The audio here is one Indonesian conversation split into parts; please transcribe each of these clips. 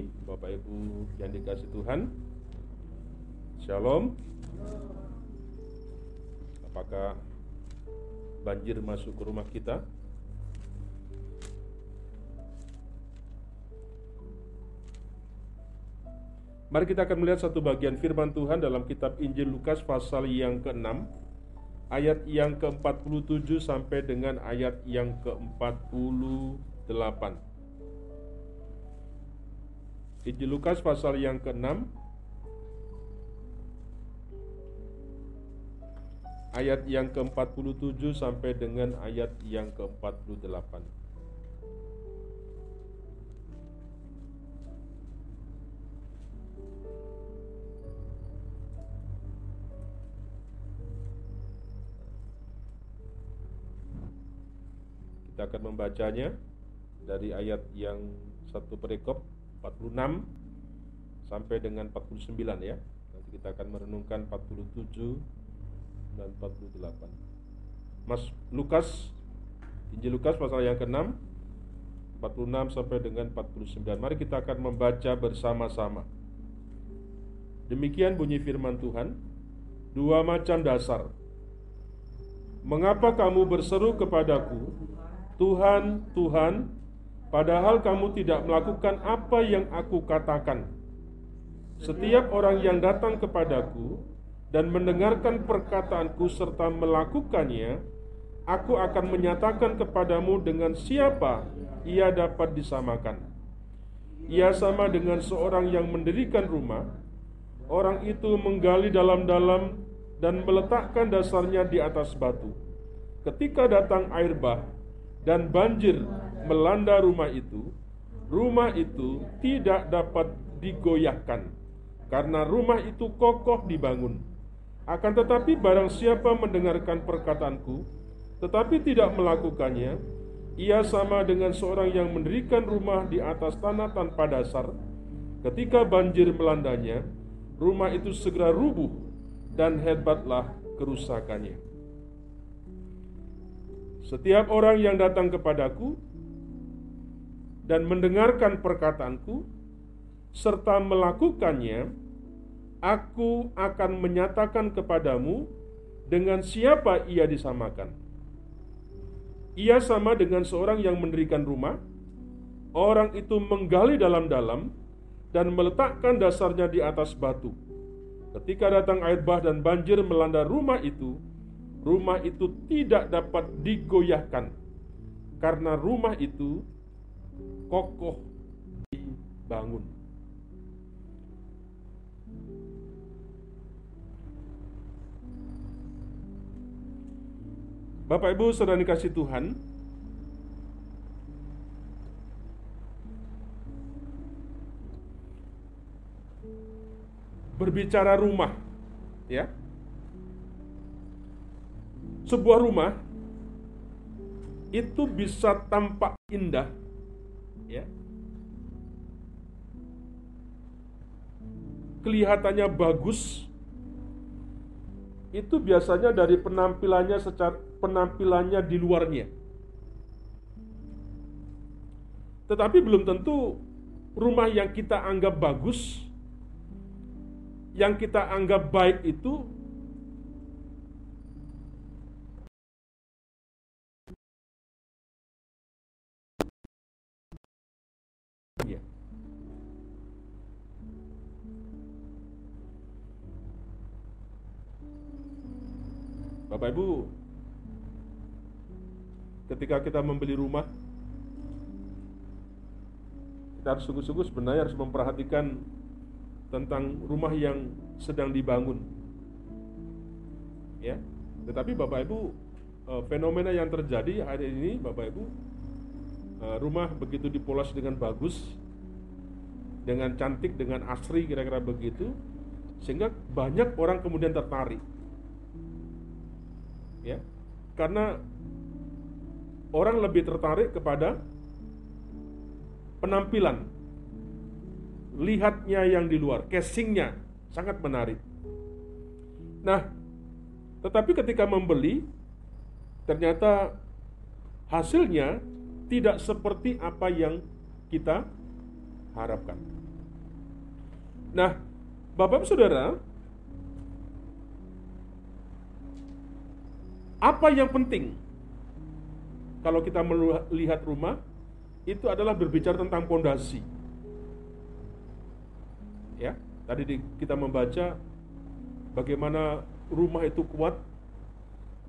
Bapak Ibu yang dikasih Tuhan. Shalom. Apakah banjir masuk ke rumah kita? Mari kita akan melihat satu bagian firman Tuhan dalam kitab Injil Lukas pasal yang ke-6 ayat yang ke-47 sampai dengan ayat yang ke-48. Injil Lukas pasal yang ke-6 ayat yang ke-47 sampai dengan ayat yang ke-48. Kita akan membacanya dari ayat yang satu perikop 46 sampai dengan 49 ya. Nanti kita akan merenungkan 47 dan 48. Mas Lukas Injil Lukas pasal yang ke-6 46 sampai dengan 49. Mari kita akan membaca bersama-sama. Demikian bunyi firman Tuhan. Dua macam dasar. Mengapa kamu berseru kepadaku, Tuhan, Tuhan, padahal kamu tidak melakukan apa yang aku katakan. Setiap orang yang datang kepadaku dan mendengarkan perkataanku serta melakukannya, aku akan menyatakan kepadamu dengan siapa ia dapat disamakan. Ia sama dengan seorang yang mendirikan rumah. Orang itu menggali dalam-dalam dan meletakkan dasarnya di atas batu. Ketika datang air bah, dan banjir melanda rumah itu, rumah itu tidak dapat digoyahkan karena rumah itu kokoh dibangun. Akan tetapi barang siapa mendengarkan perkataanku tetapi tidak melakukannya, ia sama dengan seorang yang mendirikan rumah di atas tanah tanpa dasar. Ketika banjir melandanya, rumah itu segera rubuh dan hebatlah kerusakannya. Setiap orang yang datang kepadaku dan mendengarkan perkataanku serta melakukannya, aku akan menyatakan kepadamu dengan siapa ia disamakan. Ia sama dengan seorang yang mendirikan rumah. Orang itu menggali dalam-dalam dan meletakkan dasarnya di atas batu. Ketika datang air bah dan banjir melanda rumah itu, rumah itu tidak dapat digoyahkan karena rumah itu kokoh dibangun. Bapak Ibu saudara dikasih Tuhan, berbicara rumah, ya sebuah rumah itu bisa tampak indah ya. Kelihatannya bagus. Itu biasanya dari penampilannya secara penampilannya di luarnya. Tetapi belum tentu rumah yang kita anggap bagus yang kita anggap baik itu Bapak Ibu, ketika kita membeli rumah, kita harus sungguh-sungguh sebenarnya harus memperhatikan tentang rumah yang sedang dibangun. Ya, tetapi Bapak Ibu, eh, fenomena yang terjadi hari ini, Bapak Ibu, eh, rumah begitu dipolos dengan bagus, dengan cantik, dengan asri, kira-kira begitu, sehingga banyak orang kemudian tertarik ya. Karena orang lebih tertarik kepada penampilan. Lihatnya yang di luar casingnya sangat menarik. Nah tetapi ketika membeli ternyata hasilnya tidak seperti apa yang kita harapkan. Nah, Bapak Saudara, apa yang penting kalau kita melihat rumah itu adalah berbicara tentang pondasi. Ya, tadi kita membaca bagaimana rumah itu kuat,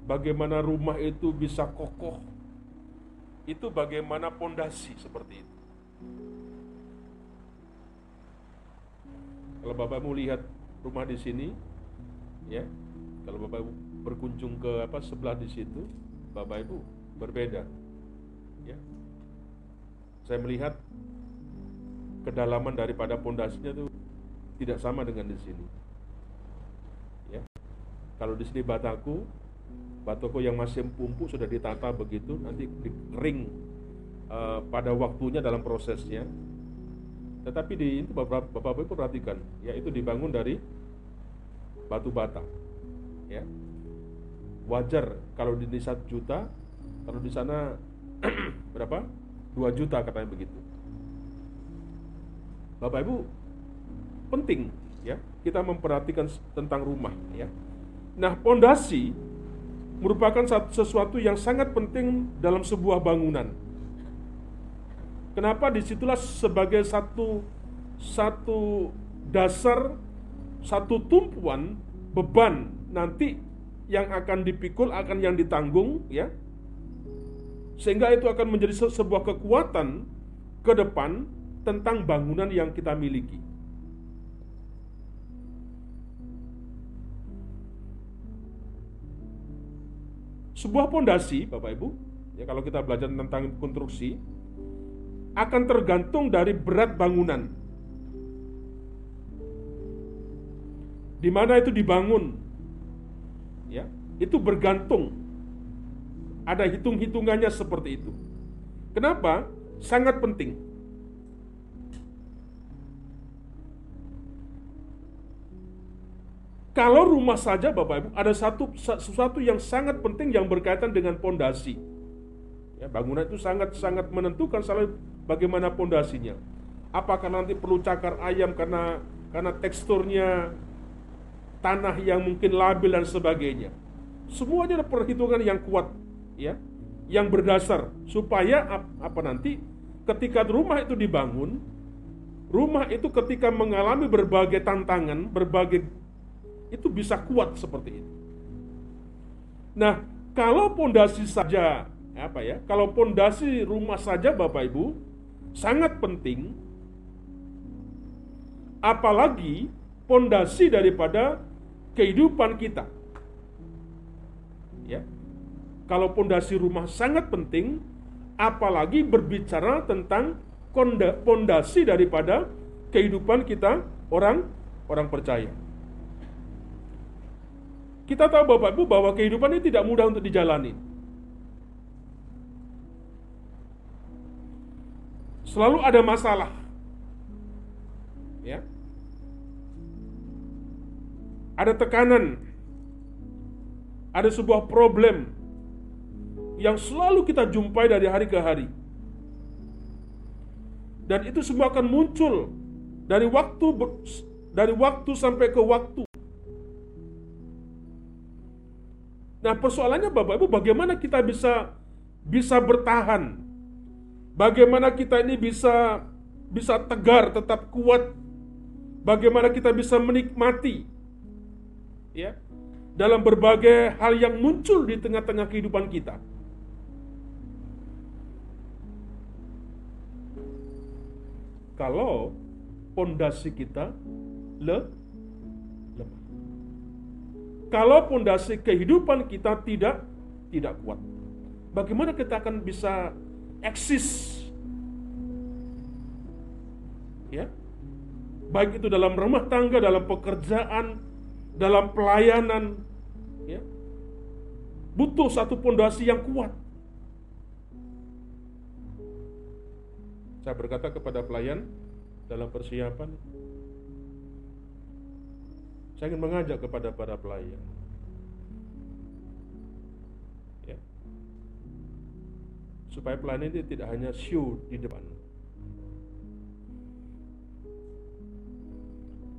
bagaimana rumah itu bisa kokoh. Itu bagaimana pondasi seperti itu. Kalau Bapak mau lihat rumah di sini, ya, kalau Bapak berkunjung ke apa sebelah di situ, Bapak Ibu berbeda. Ya. Saya melihat kedalaman daripada pondasinya itu tidak sama dengan di sini. Ya. Kalau di sini bataku, bataku yang masih empuk sudah ditata begitu, nanti kering uh, pada waktunya dalam prosesnya. Tetapi di itu Bapak, Bapak Ibu perhatikan, ya itu dibangun dari batu bata. Ya. Wajar kalau di satu juta, kalau di sana berapa? 2 juta katanya begitu. Bapak Ibu, penting ya kita memperhatikan tentang rumah ya. Nah, pondasi merupakan sesuatu yang sangat penting dalam sebuah bangunan. Kenapa di situlah sebagai satu satu dasar satu tumpuan beban nanti yang akan dipikul akan yang ditanggung ya sehingga itu akan menjadi sebuah kekuatan ke depan tentang bangunan yang kita miliki. Sebuah pondasi, Bapak Ibu, ya kalau kita belajar tentang konstruksi, akan tergantung dari berat bangunan. Di mana itu dibangun, ya, itu bergantung ada hitung-hitungannya seperti itu. Kenapa? Sangat penting. Kalau rumah saja Bapak Ibu ada satu sesuatu yang sangat penting yang berkaitan dengan pondasi. Ya, bangunan itu sangat-sangat menentukan selalu bagaimana pondasinya. Apakah nanti perlu cakar ayam karena karena teksturnya tanah yang mungkin labil dan sebagainya. Semuanya ada perhitungan yang kuat ya yang berdasar supaya apa nanti ketika rumah itu dibangun rumah itu ketika mengalami berbagai tantangan berbagai itu bisa kuat seperti itu nah kalau pondasi saja apa ya kalau pondasi rumah saja Bapak Ibu sangat penting apalagi pondasi daripada kehidupan kita ya kalau pondasi rumah sangat penting, apalagi berbicara tentang pondasi daripada kehidupan kita orang orang percaya. Kita tahu Bapak Ibu bahwa kehidupan ini tidak mudah untuk dijalani. Selalu ada masalah. Ya. Ada tekanan. Ada sebuah problem yang selalu kita jumpai dari hari ke hari. Dan itu semua akan muncul dari waktu dari waktu sampai ke waktu. Nah, persoalannya Bapak Ibu bagaimana kita bisa bisa bertahan? Bagaimana kita ini bisa bisa tegar, tetap kuat? Bagaimana kita bisa menikmati ya dalam berbagai hal yang muncul di tengah-tengah kehidupan kita? kalau pondasi kita le, lemah. Kalau pondasi kehidupan kita tidak tidak kuat, bagaimana kita akan bisa eksis? Ya, baik itu dalam rumah tangga, dalam pekerjaan, dalam pelayanan, ya, butuh satu pondasi yang kuat. Saya berkata kepada pelayan dalam persiapan, saya ingin mengajak kepada para pelayan. Ya. Supaya pelayan ini tidak hanya show di depan.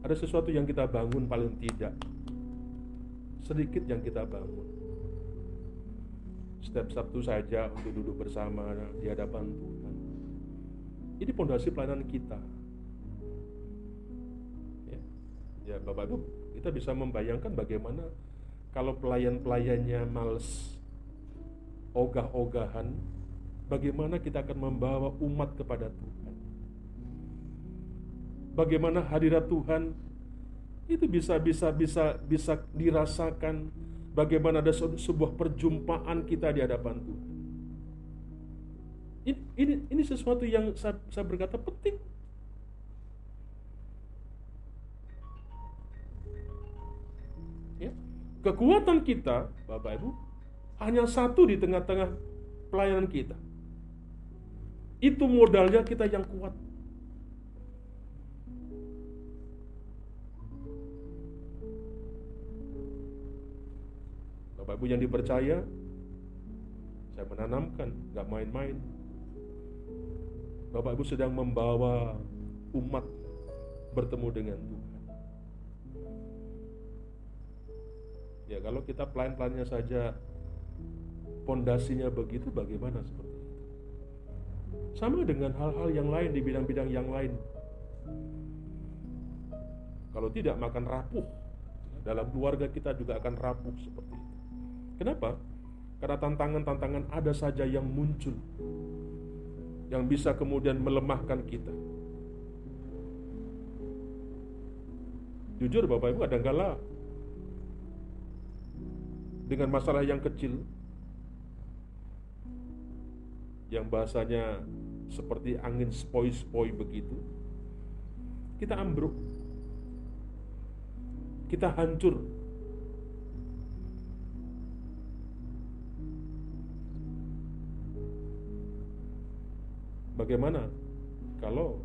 Ada sesuatu yang kita bangun paling tidak. Sedikit yang kita bangun. Setiap Sabtu saja untuk duduk bersama di hadapan Tuhan. Ini pondasi pelayanan kita. Ya, ya Bapak Ibu, kita bisa membayangkan bagaimana kalau pelayan-pelayannya males ogah-ogahan, bagaimana kita akan membawa umat kepada Tuhan. Bagaimana hadirat Tuhan itu bisa bisa bisa bisa dirasakan bagaimana ada sebuah perjumpaan kita di hadapan Tuhan. Ini, ini, ini sesuatu yang saya, saya berkata penting. Ya. Kekuatan kita, Bapak Ibu, hanya satu di tengah-tengah pelayanan kita. Itu modalnya kita yang kuat. Bapak Ibu yang dipercaya, saya menanamkan, gak main-main. Bapak Ibu sedang membawa umat bertemu dengan Tuhan. Ya kalau kita pelan-pelannya saja pondasinya begitu bagaimana seperti itu. Sama dengan hal-hal yang lain di bidang-bidang yang lain. Kalau tidak makan rapuh, dalam keluarga kita juga akan rapuh seperti. Kenapa? Karena tantangan-tantangan ada saja yang muncul yang bisa kemudian melemahkan kita. Jujur Bapak Ibu kadang-kala dengan masalah yang kecil yang bahasanya seperti angin spoi-spoi begitu kita ambruk kita hancur Bagaimana kalau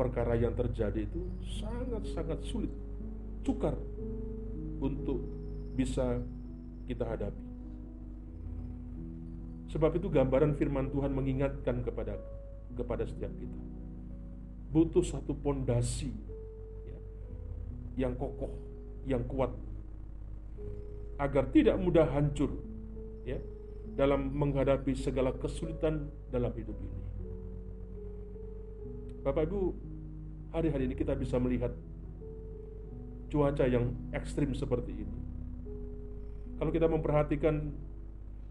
perkara yang terjadi itu sangat-sangat sulit, cukar untuk bisa kita hadapi. Sebab itu gambaran firman Tuhan mengingatkan kepada kepada setiap kita. Butuh satu pondasi ya, yang kokoh, yang kuat agar tidak mudah hancur ya dalam menghadapi segala kesulitan dalam hidup ini. Bapak Ibu, hari-hari ini kita bisa melihat cuaca yang ekstrim seperti ini. Kalau kita memperhatikan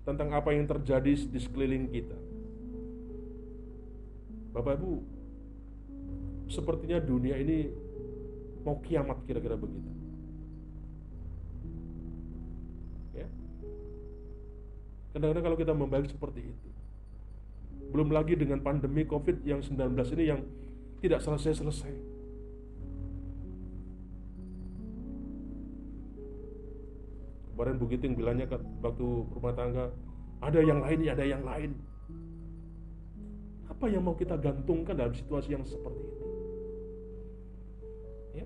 tentang apa yang terjadi di sekeliling kita. Bapak Ibu, sepertinya dunia ini mau kiamat kira-kira begitu. Kadang-kadang kalau kita membayar seperti itu. Belum lagi dengan pandemi COVID yang 19 ini yang tidak selesai-selesai. Kemarin Bu Giting bilangnya waktu rumah tangga, ada yang lain, ada yang lain. Apa yang mau kita gantungkan dalam situasi yang seperti ini? Ya.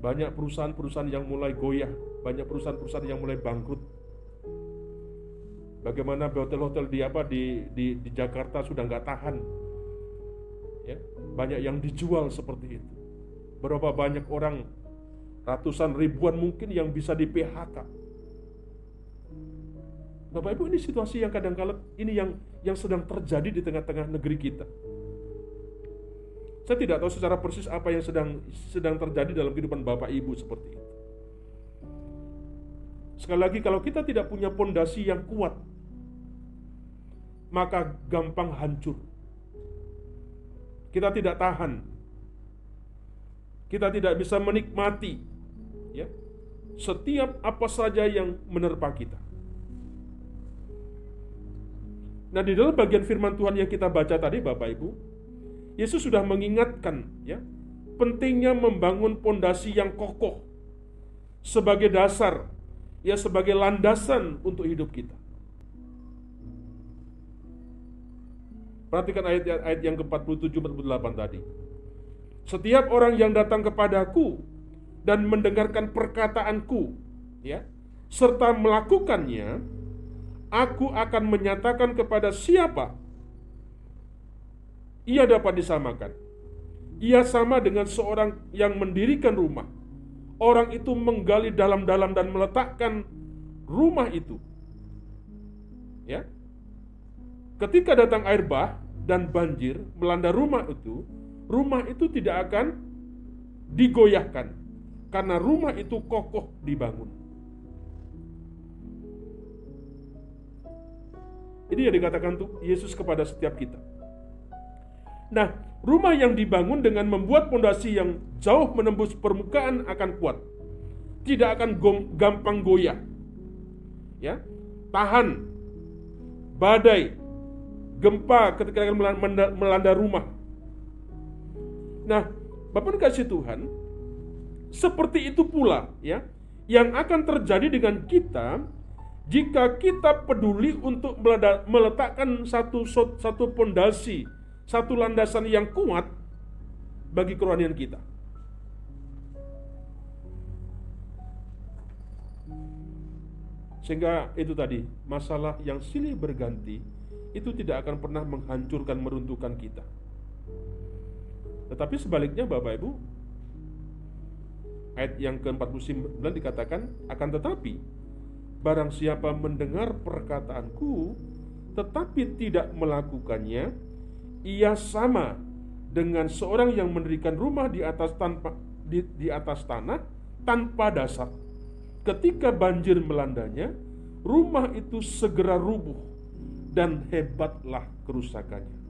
Banyak perusahaan-perusahaan yang mulai goyah, banyak perusahaan-perusahaan yang mulai bangkrut, Bagaimana hotel-hotel di apa di di, di Jakarta sudah nggak tahan, ya banyak yang dijual seperti itu. Berapa banyak orang ratusan ribuan mungkin yang bisa di PHK. Bapak Ibu ini situasi yang kadang kala ini yang yang sedang terjadi di tengah-tengah negeri kita. Saya tidak tahu secara persis apa yang sedang sedang terjadi dalam kehidupan Bapak Ibu seperti itu. Sekali lagi kalau kita tidak punya pondasi yang kuat maka gampang hancur. Kita tidak tahan. Kita tidak bisa menikmati ya. Setiap apa saja yang menerpa kita. Nah, di dalam bagian firman Tuhan yang kita baca tadi Bapak Ibu, Yesus sudah mengingatkan ya, pentingnya membangun pondasi yang kokoh sebagai dasar ya sebagai landasan untuk hidup kita. Perhatikan ayat-ayat yang ke-47 48 tadi. Setiap orang yang datang kepadaku dan mendengarkan perkataanku, ya, serta melakukannya, aku akan menyatakan kepada siapa ia dapat disamakan. Ia sama dengan seorang yang mendirikan rumah. Orang itu menggali dalam-dalam dan meletakkan rumah itu. Ya. Ketika datang air bah dan banjir melanda rumah itu, rumah itu tidak akan digoyahkan karena rumah itu kokoh dibangun. Ini yang dikatakan tuh Yesus kepada setiap kita. Nah, rumah yang dibangun dengan membuat pondasi yang jauh menembus permukaan akan kuat. Tidak akan gampang goyah. Ya, tahan badai, gempa ketika akan melanda rumah. Nah, Bapak kasih Tuhan, seperti itu pula ya yang akan terjadi dengan kita jika kita peduli untuk meletakkan satu satu pondasi, satu landasan yang kuat bagi kerohanian kita. Sehingga itu tadi, masalah yang silih berganti itu tidak akan pernah menghancurkan meruntuhkan kita. Tetapi sebaliknya Bapak Ibu, ayat yang ke-49 dikatakan akan tetapi barang siapa mendengar perkataanku tetapi tidak melakukannya ia sama dengan seorang yang mendirikan rumah di atas tanpa di, di atas tanah tanpa dasar ketika banjir melandanya rumah itu segera rubuh dan hebatlah kerusakannya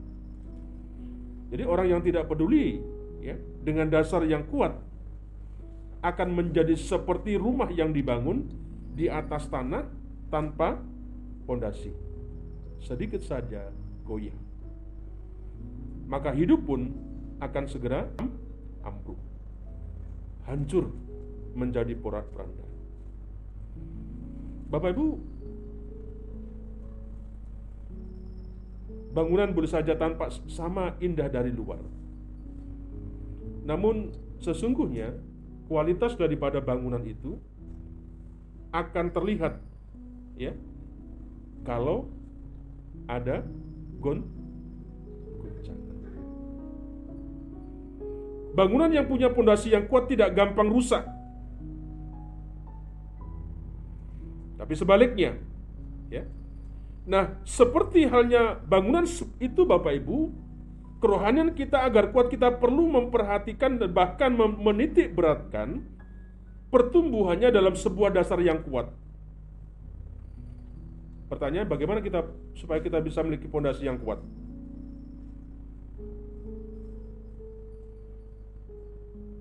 jadi orang yang tidak peduli ya dengan dasar yang kuat akan menjadi seperti rumah yang dibangun di atas tanah tanpa pondasi. Sedikit saja goyah. Maka hidup pun akan segera ambruk. Hancur menjadi porak-poranda. Bapak Ibu, bangunan boleh saja tampak sama indah dari luar. Namun sesungguhnya kualitas daripada bangunan itu akan terlihat ya kalau ada gon Bangunan yang punya pondasi yang kuat tidak gampang rusak. Tapi sebaliknya, ya. Nah, seperti halnya bangunan itu Bapak Ibu, kerohanian kita agar kuat kita perlu memperhatikan dan bahkan menitik beratkan pertumbuhannya dalam sebuah dasar yang kuat. Pertanyaan bagaimana kita supaya kita bisa memiliki pondasi yang kuat?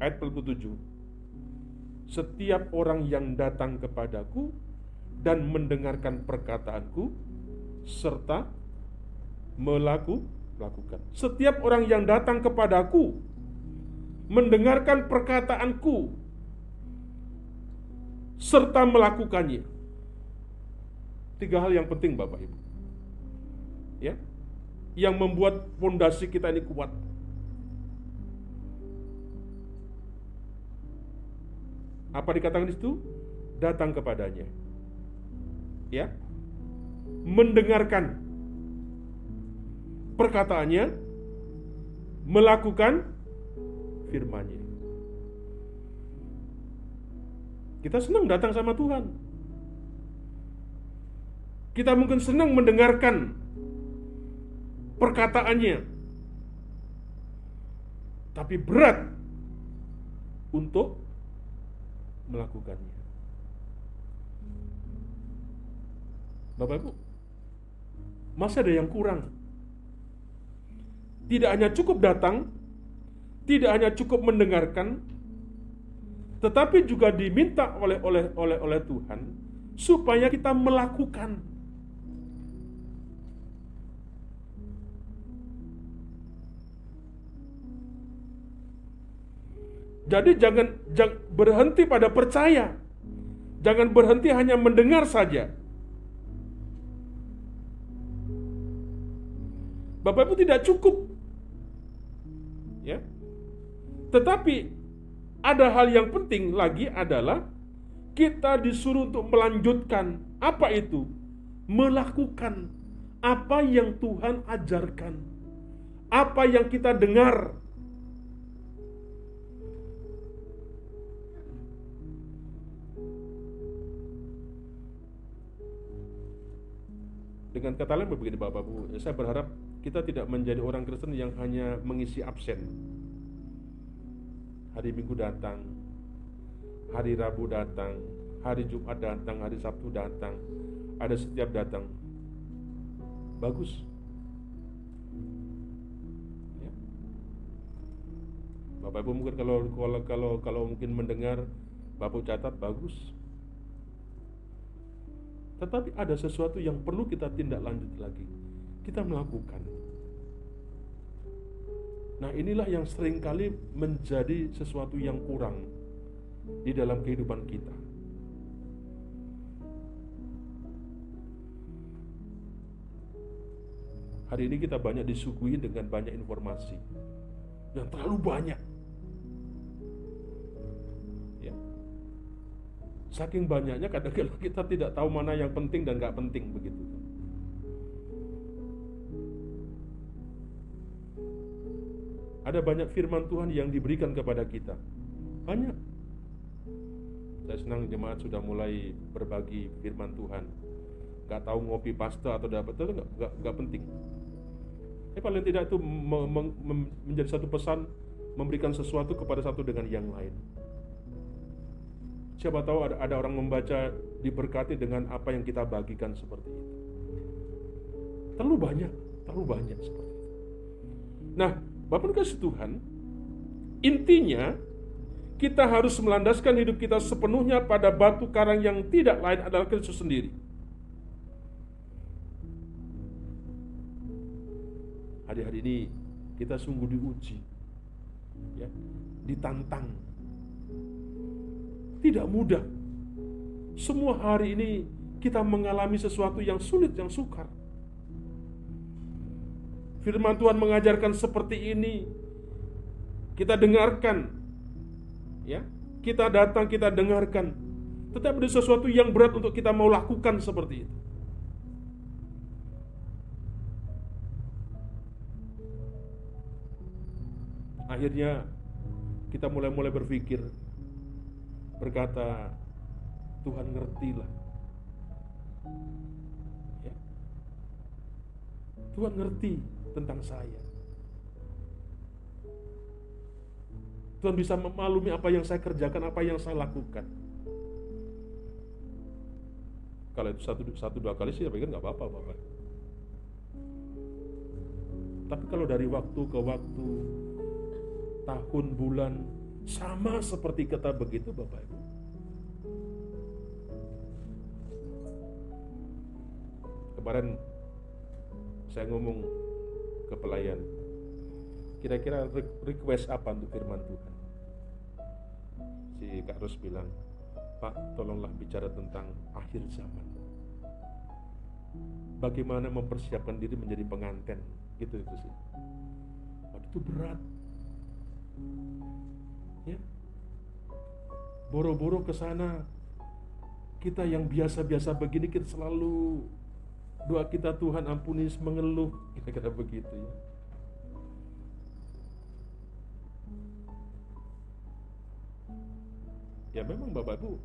Ayat 47. Setiap orang yang datang kepadaku dan mendengarkan perkataanku serta melakukan lakukan. Setiap orang yang datang kepadaku mendengarkan perkataanku serta melakukannya. Tiga hal yang penting Bapak Ibu. Ya. Yang membuat fondasi kita ini kuat. Apa dikatakan di situ? Datang kepadanya. Ya. Mendengarkan perkataannya, melakukan firman-Nya. Kita senang datang sama Tuhan. Kita mungkin senang mendengarkan perkataannya. Tapi berat untuk melakukannya. Bapak Ibu, masih ada yang kurang tidak hanya cukup datang, tidak hanya cukup mendengarkan, tetapi juga diminta oleh oleh oleh oleh Tuhan supaya kita melakukan. Jadi jangan, jangan berhenti pada percaya. Jangan berhenti hanya mendengar saja. Bapak Ibu tidak cukup. Ya. Tetapi ada hal yang penting lagi adalah kita disuruh untuk melanjutkan apa itu? Melakukan apa yang Tuhan ajarkan. Apa yang kita dengar dengan kata lain begini Bapak Bu, saya berharap kita tidak menjadi orang Kristen yang hanya mengisi absen. Hari Minggu datang, hari Rabu datang, hari Jumat datang, hari Sabtu datang, ada setiap datang. Bagus. Ya. Bapak Ibu mungkin kalau kalau kalau kalau mungkin mendengar Bapak catat bagus. Tetapi ada sesuatu yang perlu kita tindak lanjut lagi. Kita melakukan. Nah inilah yang sering kali menjadi sesuatu yang kurang di dalam kehidupan kita. Hari ini kita banyak disuguhi dengan banyak informasi yang terlalu banyak. Saking banyaknya kadang-kadang kita tidak tahu mana yang penting dan nggak penting begitu. Ada banyak firman Tuhan yang diberikan kepada kita. Banyak. Saya senang jemaat sudah mulai berbagi firman Tuhan. Gak tahu ngopi pasta atau dapat itu gak, gak, gak penting. Tapi paling tidak itu menjadi satu pesan memberikan sesuatu kepada satu dengan yang lain. Siapa tahu ada, ada orang membaca diberkati dengan apa yang kita bagikan seperti itu. Terlalu banyak, terlalu banyak seperti itu. Nah, Bapak kasih Tuhan, intinya kita harus melandaskan hidup kita sepenuhnya pada batu karang yang tidak lain adalah Kristus sendiri. Hari-hari ini kita sungguh diuji, ya, ditantang tidak mudah. Semua hari ini kita mengalami sesuatu yang sulit, yang sukar. Firman Tuhan mengajarkan seperti ini. Kita dengarkan. Ya, kita datang, kita dengarkan. Tetapi ada sesuatu yang berat untuk kita mau lakukan seperti itu. Akhirnya kita mulai-mulai berpikir, berkata, Tuhan ngertilah. Ya. Tuhan ngerti tentang saya. Tuhan bisa memaklumi apa yang saya kerjakan, apa yang saya lakukan. Kalau itu satu, satu dua kali sih, saya pikir nggak apa-apa, Bapak. Tapi kalau dari waktu ke waktu, tahun, bulan, sama seperti kata begitu Bapak Ibu. Kemarin saya ngomong ke pelayan, kira-kira request apa untuk firman Tuhan? Si Kak Ros bilang, Pak tolonglah bicara tentang akhir zaman. Bagaimana mempersiapkan diri menjadi pengantin, gitu itu sih. Waduh itu berat ya boro-boro ke sana kita yang biasa-biasa begini kita selalu doa kita Tuhan ampuni mengeluh kira-kira begitu ya. Ya memang Bapak Ibu.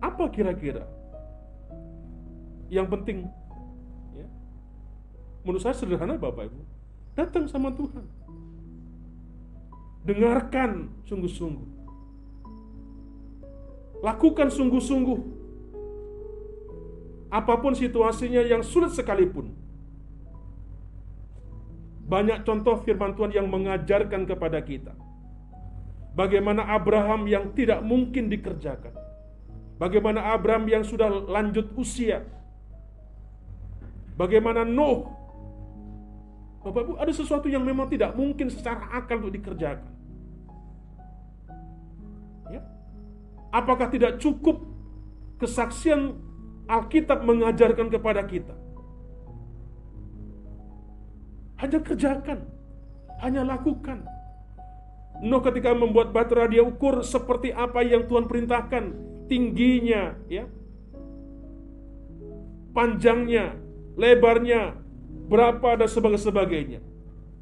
Apa kira-kira yang penting ya? Menurut saya sederhana Bapak Ibu. Datang sama Tuhan. Dengarkan sungguh-sungguh. Lakukan sungguh-sungguh. Apa pun situasinya yang sulit sekalipun. Banyak contoh firman Tuhan yang mengajarkan kepada kita. Bagaimana Abraham yang tidak mungkin dikerjakan. Bagaimana Abraham yang sudah lanjut usia. Bagaimana Nuh Bapak Ibu, ada sesuatu yang memang tidak mungkin secara akal untuk dikerjakan. Ya. Apakah tidak cukup kesaksian Alkitab mengajarkan kepada kita? Hanya kerjakan, hanya lakukan. Nuh ketika membuat batu dia ukur seperti apa yang Tuhan perintahkan, tingginya, ya, panjangnya, lebarnya, berapa dan sebagainya.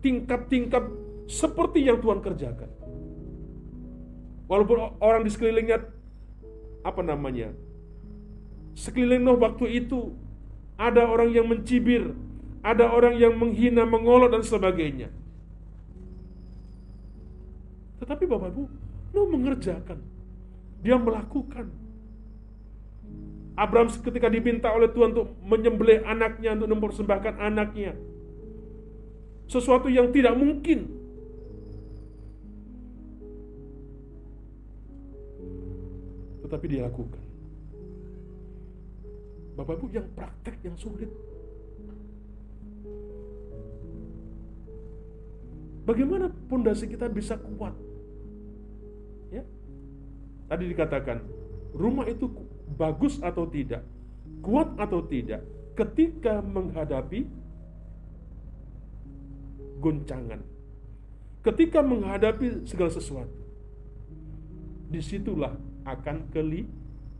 Tingkap-tingkap seperti yang Tuhan kerjakan. Walaupun orang di sekelilingnya apa namanya? Sekeliling Nuh waktu itu ada orang yang mencibir, ada orang yang menghina, mengolok dan sebagainya. Tetapi Bapak Ibu, Nuh mengerjakan. Dia melakukan. Abraham ketika diminta oleh Tuhan untuk menyembelih anaknya, untuk mempersembahkan anaknya. Sesuatu yang tidak mungkin. Tetapi dia lakukan. Bapak Ibu yang praktek yang sulit. Bagaimana pondasi kita bisa kuat? Ya. Tadi dikatakan, rumah itu bagus atau tidak, kuat atau tidak ketika menghadapi goncangan. Ketika menghadapi segala sesuatu. Di situlah akan keli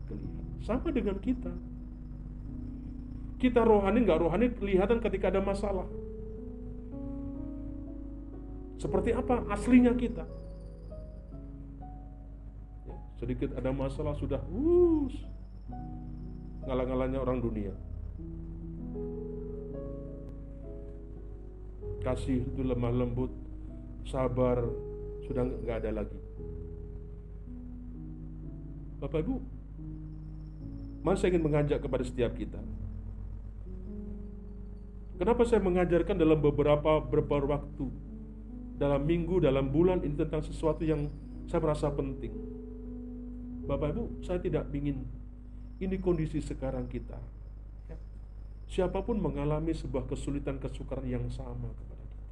kelihatan. Sama dengan kita. Kita rohani nggak rohani kelihatan ketika ada masalah. Seperti apa aslinya kita? Ya, sedikit ada masalah sudah us ngalang-ngalangnya orang dunia. Kasih itu lemah lembut, sabar sudah nggak ada lagi. Bapak Ibu, Mas saya ingin mengajak kepada setiap kita Kenapa saya mengajarkan dalam beberapa beberapa waktu, dalam minggu, dalam bulan ini tentang sesuatu yang saya merasa penting. Bapak Ibu, saya tidak ingin ini kondisi sekarang kita. Siapa pun mengalami sebuah kesulitan kesukaran yang sama kepada kita.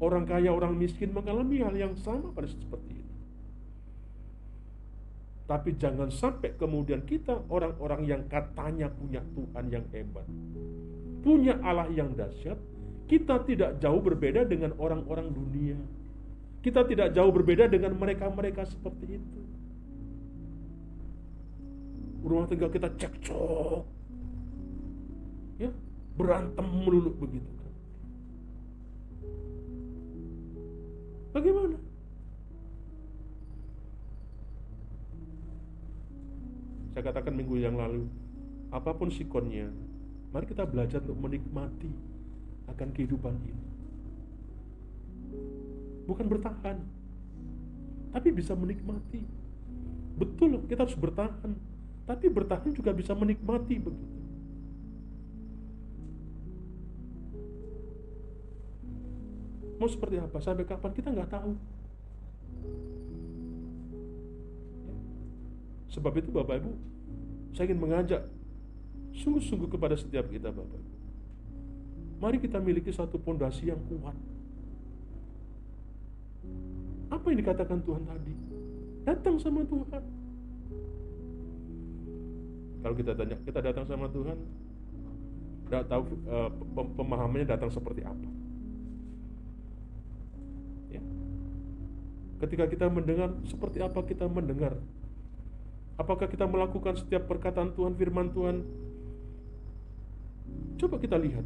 Orang kaya, orang miskin mengalami hal yang sama pada seperti ini. Tapi jangan sampai kemudian kita orang-orang yang katanya punya Tuhan yang hebat. Punya Allah yang dahsyat. Kita tidak jauh berbeda dengan orang-orang dunia. Kita tidak jauh berbeda dengan mereka-mereka seperti itu. Rumah tangga kita cekcok. Ya, berantem melulu begitu kan. Bagaimana? Saya katakan minggu yang lalu, apa pun sikonnya, mari kita belajar untuk menikmati akan kehidupan ini. Bukan bertahan, tapi bisa menikmati. Betul, kita harus bertahan, tapi bertahan juga bisa menikmati begitu. Mau seperti apa? Sampai kapan kita nggak tahu. Sebab itu Bapak Ibu, saya ingin mengajak sungguh-sungguh kepada setiap kita Bapak Ibu. Mari kita miliki satu pondasi yang kuat. Apa yang dikatakan Tuhan tadi? Datang sama Tuhan. Kalau kita tanya, kita datang sama Tuhan, tidak tahu uh, pemahamannya datang seperti apa. Ya. Ketika kita mendengar, seperti apa kita mendengar Apakah kita melakukan setiap perkataan Tuhan, firman Tuhan? Coba kita lihat.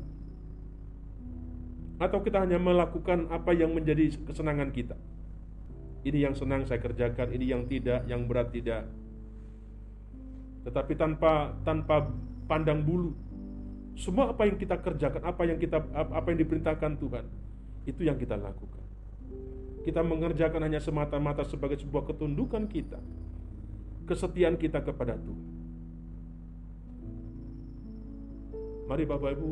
Atau kita hanya melakukan apa yang menjadi kesenangan kita. Ini yang senang saya kerjakan, ini yang tidak, yang berat tidak. Tetapi tanpa tanpa pandang bulu. Semua apa yang kita kerjakan, apa yang kita apa yang diperintahkan Tuhan, itu yang kita lakukan. Kita mengerjakan hanya semata-mata sebagai sebuah ketundukan kita kesetiaan kita kepada Tuhan. Mari Bapak Ibu,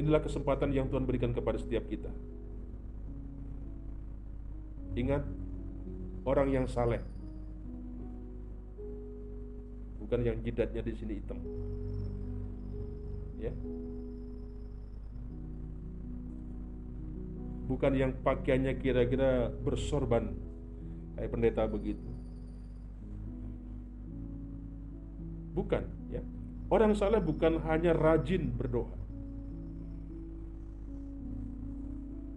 inilah kesempatan yang Tuhan berikan kepada setiap kita. Ingat, orang yang saleh, bukan yang jidatnya di sini hitam. Ya. Bukan yang pakaiannya kira-kira bersorban kayak pendeta begitu. Bukan, ya. Orang saleh bukan hanya rajin berdoa.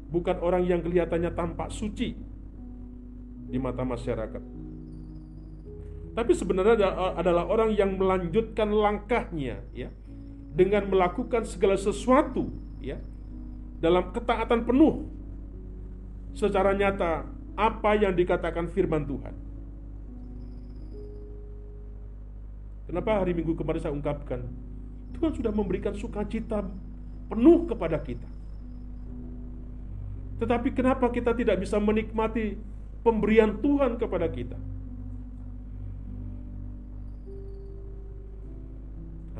Bukan orang yang kelihatannya tampak suci di mata masyarakat. Tapi sebenarnya adalah orang yang melanjutkan langkahnya ya dengan melakukan segala sesuatu ya dalam ketaatan penuh secara nyata apa yang dikatakan firman Tuhan. Kenapa hari Minggu kemarin saya ungkapkan? Tuhan sudah memberikan sukacita penuh kepada kita. Tetapi kenapa kita tidak bisa menikmati pemberian Tuhan kepada kita?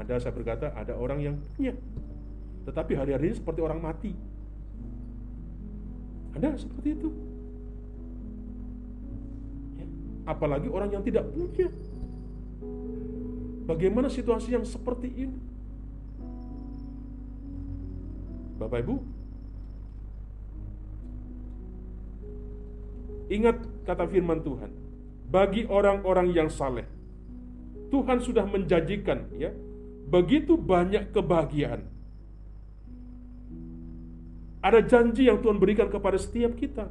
Ada saya berkata, ada orang yang punya. Tetapi hari-hari ini seperti orang mati. Ada seperti itu. Ya. Apalagi orang yang tidak punya. Bagaimana situasi yang seperti ini? Bapak Ibu, ingat kata firman Tuhan, bagi orang-orang yang saleh, Tuhan sudah menjanjikan ya, begitu banyak kebahagiaan. Ada janji yang Tuhan berikan kepada setiap kita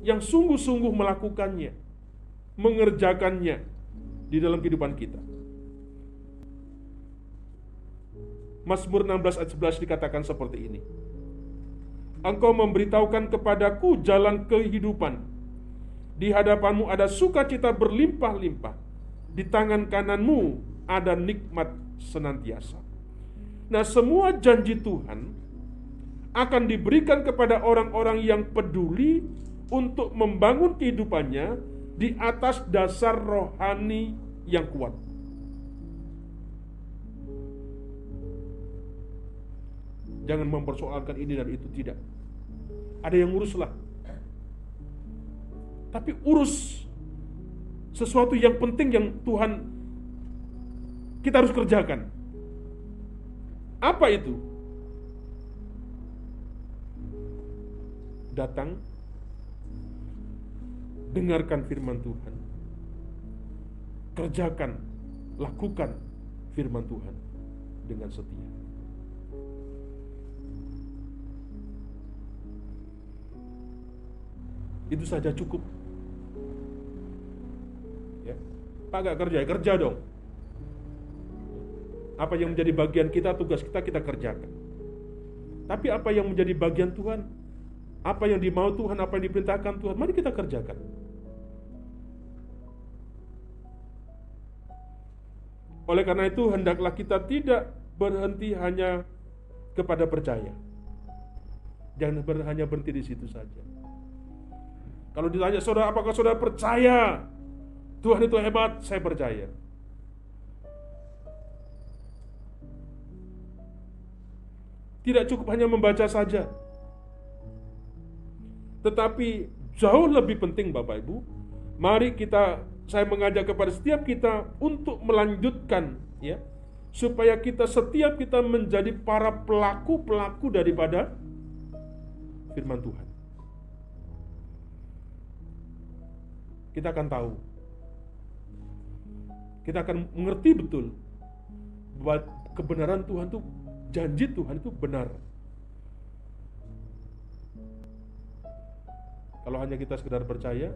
yang sungguh-sungguh melakukannya, mengerjakannya di dalam kehidupan kita. Mazmur 16 ayat 11 dikatakan seperti ini. Engkau memberitahukan kepadaku jalan kehidupan. Di hadapanmu ada sukacita berlimpah-limpah. Di tangan kananmu ada nikmat senantiasa. Nah, semua janji Tuhan akan diberikan kepada orang-orang yang peduli untuk membangun kehidupannya di atas dasar rohani yang kuat. Jangan mempersoalkan ini dan itu tidak. Ada yang uruslah. Tapi urus sesuatu yang penting yang Tuhan kita harus kerjakan. Apa itu? Datang dengarkan firman Tuhan. Kerjakan, lakukan firman Tuhan dengan setia. Itu saja cukup. Ya. Pak gak kerja, kerja dong. Apa yang menjadi bagian kita, tugas kita, kita kerjakan. Tapi apa yang menjadi bagian Tuhan, apa yang dimau Tuhan, apa yang diperintahkan Tuhan, mari kita kerjakan. Oleh karena itu, hendaklah kita tidak berhenti hanya kepada percaya. Jangan hanya berhenti di situ saja. Kalau ditanya saudara, apakah saudara percaya Tuhan itu hebat? Saya percaya. Tidak cukup hanya membaca saja. Tetapi jauh lebih penting Bapak Ibu, mari kita saya mengajak kepada setiap kita untuk melanjutkan ya supaya kita setiap kita menjadi para pelaku-pelaku daripada firman Tuhan. Kita akan tahu. Kita akan mengerti betul bahwa kebenaran Tuhan itu janji Tuhan itu benar. Kalau hanya kita sekedar percaya,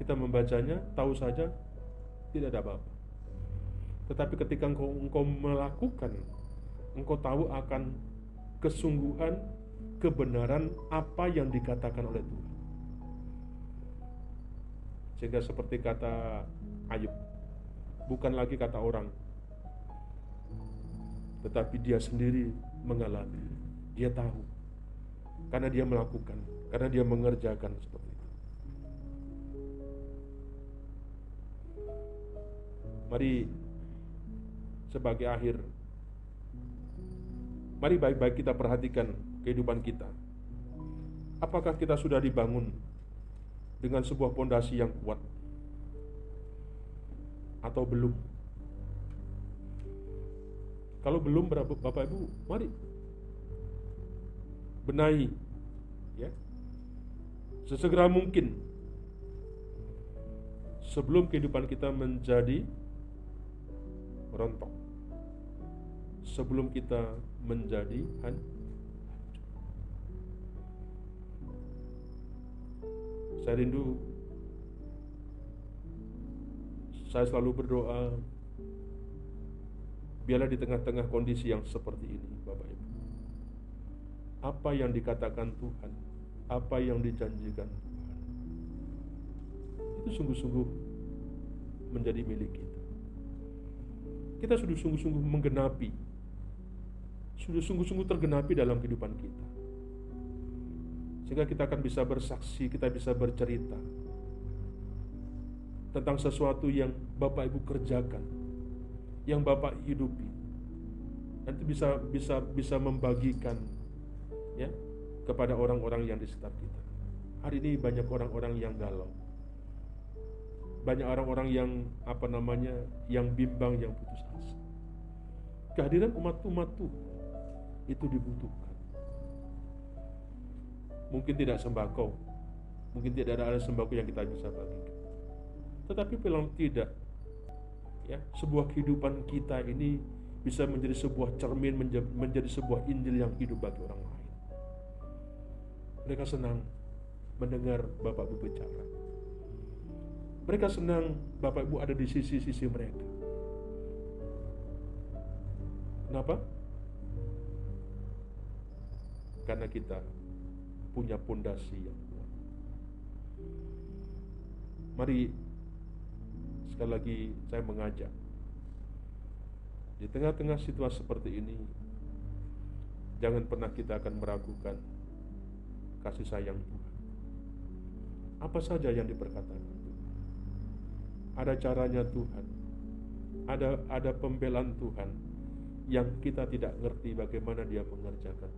kita membacanya, tahu saja, tidak ada apa-apa. Tetapi ketika engkau, engkau melakukan, engkau tahu akan kesungguhan, kebenaran apa yang dikatakan oleh Tuhan. Sehingga seperti kata Ayub, bukan lagi kata orang, tetapi dia sendiri mengalami. Dia tahu, karena dia melakukan, karena dia mengerjakan seperti itu. Mari sebagai akhir, mari baik-baik kita perhatikan kehidupan kita. Apakah kita sudah dibangun dengan sebuah pondasi yang kuat atau belum? Kalau belum Bapak Ibu, mari benahi ya. Sesegera mungkin sebelum kehidupan kita menjadi rontok. Sebelum kita menjadi hancur Saya rindu saya selalu berdoa biarlah di tengah-tengah kondisi yang seperti ini Bapak Ibu. Apa yang dikatakan Tuhan, apa yang dijanjikan Tuhan. Itu sungguh-sungguh menjadi milik kita. kita sudah sungguh-sungguh menggenapi, sudah sungguh-sungguh tergenapi dalam kehidupan kita. Sehingga kita akan bisa bersaksi, kita bisa bercerita tentang sesuatu yang Bapak Ibu kerjakan, yang Bapak hidupi. Nanti bisa bisa bisa membagikan ya kepada orang-orang yang di sekitar kita. Hari ini banyak orang-orang yang galau. Banyak orang-orang yang apa namanya, yang bimbang, yang putus asa. Kehadiran umat-umat itu dibutuhkan. Mungkin tidak sembako, mungkin tidak ada sembako yang kita bisa bagikan. Tetapi bilang tidak, ya sebuah kehidupan kita ini bisa menjadi sebuah cermin, menjadi sebuah Injil yang hidup bagi orang lain. Mereka senang mendengar Bapak Ibu bicara. Mereka senang Bapak Ibu ada di sisi-sisi mereka. Kenapa? Karena kita punya pondasi yang kuat. Mari sekali lagi saya mengajak di tengah-tengah situasi seperti ini jangan pernah kita akan meragukan kasih sayang Tuhan. Apa saja yang diperkatakan Ada caranya Tuhan. Ada ada pembelaan Tuhan yang kita tidak ngerti bagaimana dia mengerjakan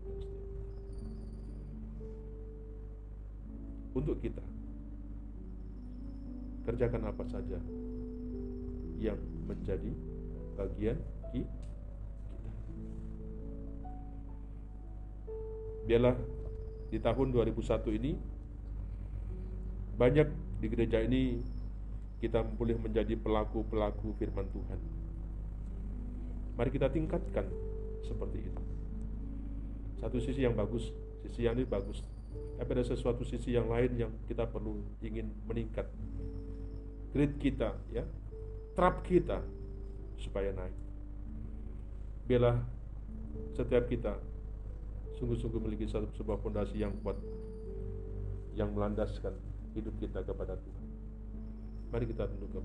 Untuk kita kerjakan apa saja yang menjadi bagian kita. Biarlah di tahun 2001 ini banyak di gereja ini kita boleh menjadi pelaku-pelaku firman Tuhan. Mari kita tingkatkan seperti itu. Satu sisi yang bagus, sisi yang ini bagus. Tapi ada sesuatu sisi yang lain yang kita perlu ingin meningkat. Grid kita, ya, trap kita supaya naik. Biarlah setiap kita sungguh-sungguh memiliki satu sebuah fondasi yang kuat yang melandaskan hidup kita kepada Tuhan. Mari kita tunduk kepada